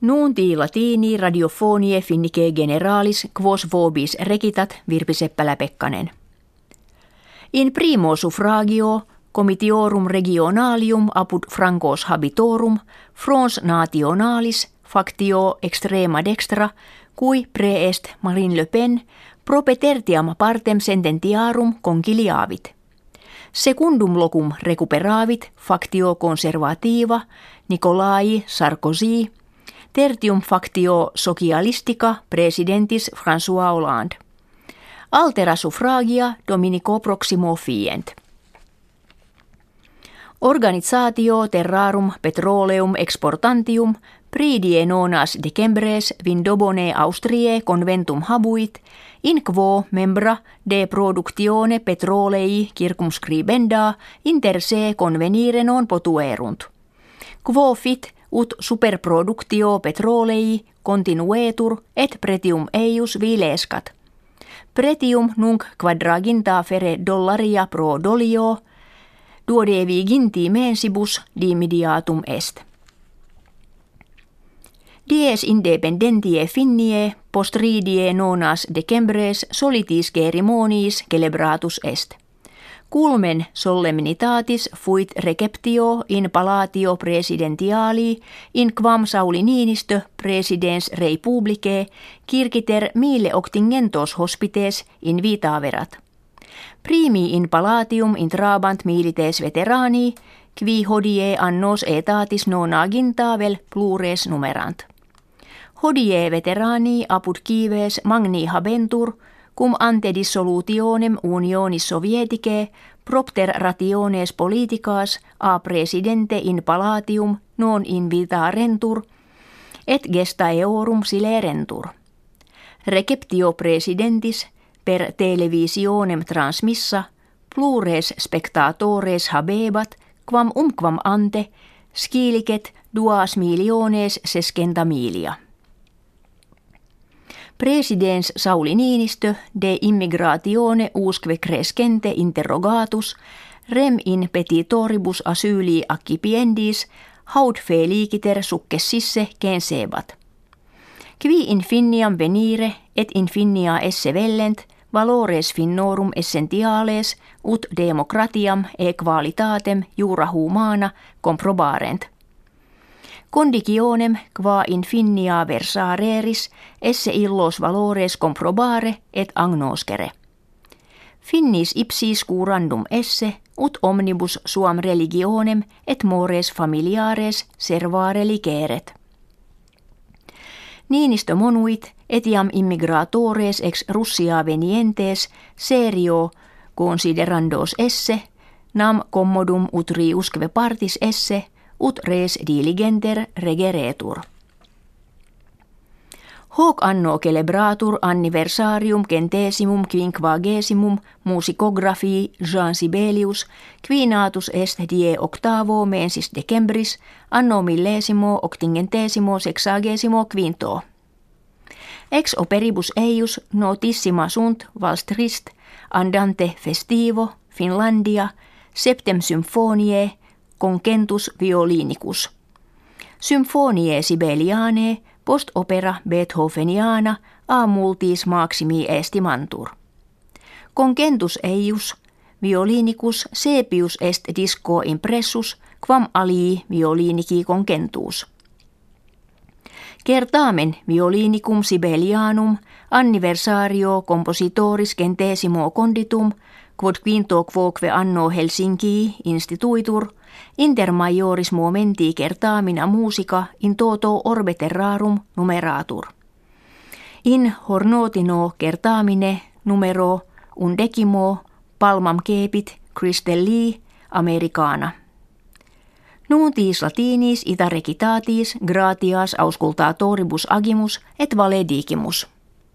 Nuunti latini radiofonie finnike generalis quos vobis rekitat Virpi Seppälä-Pekkanen. In primo suffragio comitiorum regionalium apud francos habitorum frons nationalis factio extrema dextra cui preest Marine Le Pen propetertiam partem sententiarum conciliavit. Secundum locum recuperavit factio conservativa Nicolai Sarkozy tertium factio socialistica presidentis François Hollande. Altera suffragia dominico proximo fient. Organisatio terrarum petroleum exportantium pridie nonas decembres vindobone Austriae conventum habuit, in quo membra de productione petrolei circumscribenda inter se convenire non potuerunt. Quo fit ut superproductio petrolei continuetur et pretium eius vilescat. Pretium nunc quadraginta fere dollaria pro dolio, duodevi ginti mensibus dimidiatum est. Dies independentie finnie postridie nonas decembres solitis ceremoniis celebratus est. Culmen solemnitatis fuit receptio in palatio presidentiali in quam Sauli Niinistö presidens republicae kirkiter mille octingentos hospites in vitaverat. Primi in palatium intrabant milites veterani, qui hodie annos etatis nonagintavel plures numerant. Hodie veterani apud kives magni habentur, cum ante dissolutionem unionis sovieticae propter rationes politicas a presidente in palatium non invitarentur et gesta eorum silerentur. Receptio presidentis per televisionem transmissa plures spectatores habebat quam umquam ante scilicet duas miliones sescenta milia. Presidens Sauli Niinistö de immigratione usque crescente interrogatus rem in petitoribus asyli accipiendis haud feliciter successisse kensebat. Qui infiniam venire et infinia esse vellent valores finnorum essentiales ut democratiam e qualitatem jura humana comprobarent – Conditionem qua infinia versareris esse illos valores comprobare et agnoscere. Finnis ipsis curandum esse ut omnibus suam religionem et mores familiares servare ligeret. Niinistö monuit etiam immigratores ex Russia venientes serio considerandos esse nam commodum ut riusque partis esse ut res diligenter regeretur. Hoc anno celebratur anniversarium centesimum quinquagesimum musicografii Jean Sibelius, qui natus est die octavo mensis decembris, anno millesimo octingentesimo sexagesimo quinto. Ex operibus eius notissima sunt vals trist, andante festivo, Finlandia, septem symphoniae, concentus violinicus. Symfonie Sibeliane post opera Beethoveniana a multis maximi estimantur. Concentus eius violinicus sepius est disco impressus quam alii violinici concentus. Kertaamen violinicum Sibelianum anniversario compositoris centesimo conditum quod quinto quoque anno Helsinki instituitur – Inter majoris momenti kertaamina musica in toto orbe terrarum numeratur. In hornotino kertaamine numero undecimo palmam kepit Christelli americana. Nuntis latinis ita recitatis gratias auscultatoribus agimus et valedigimus.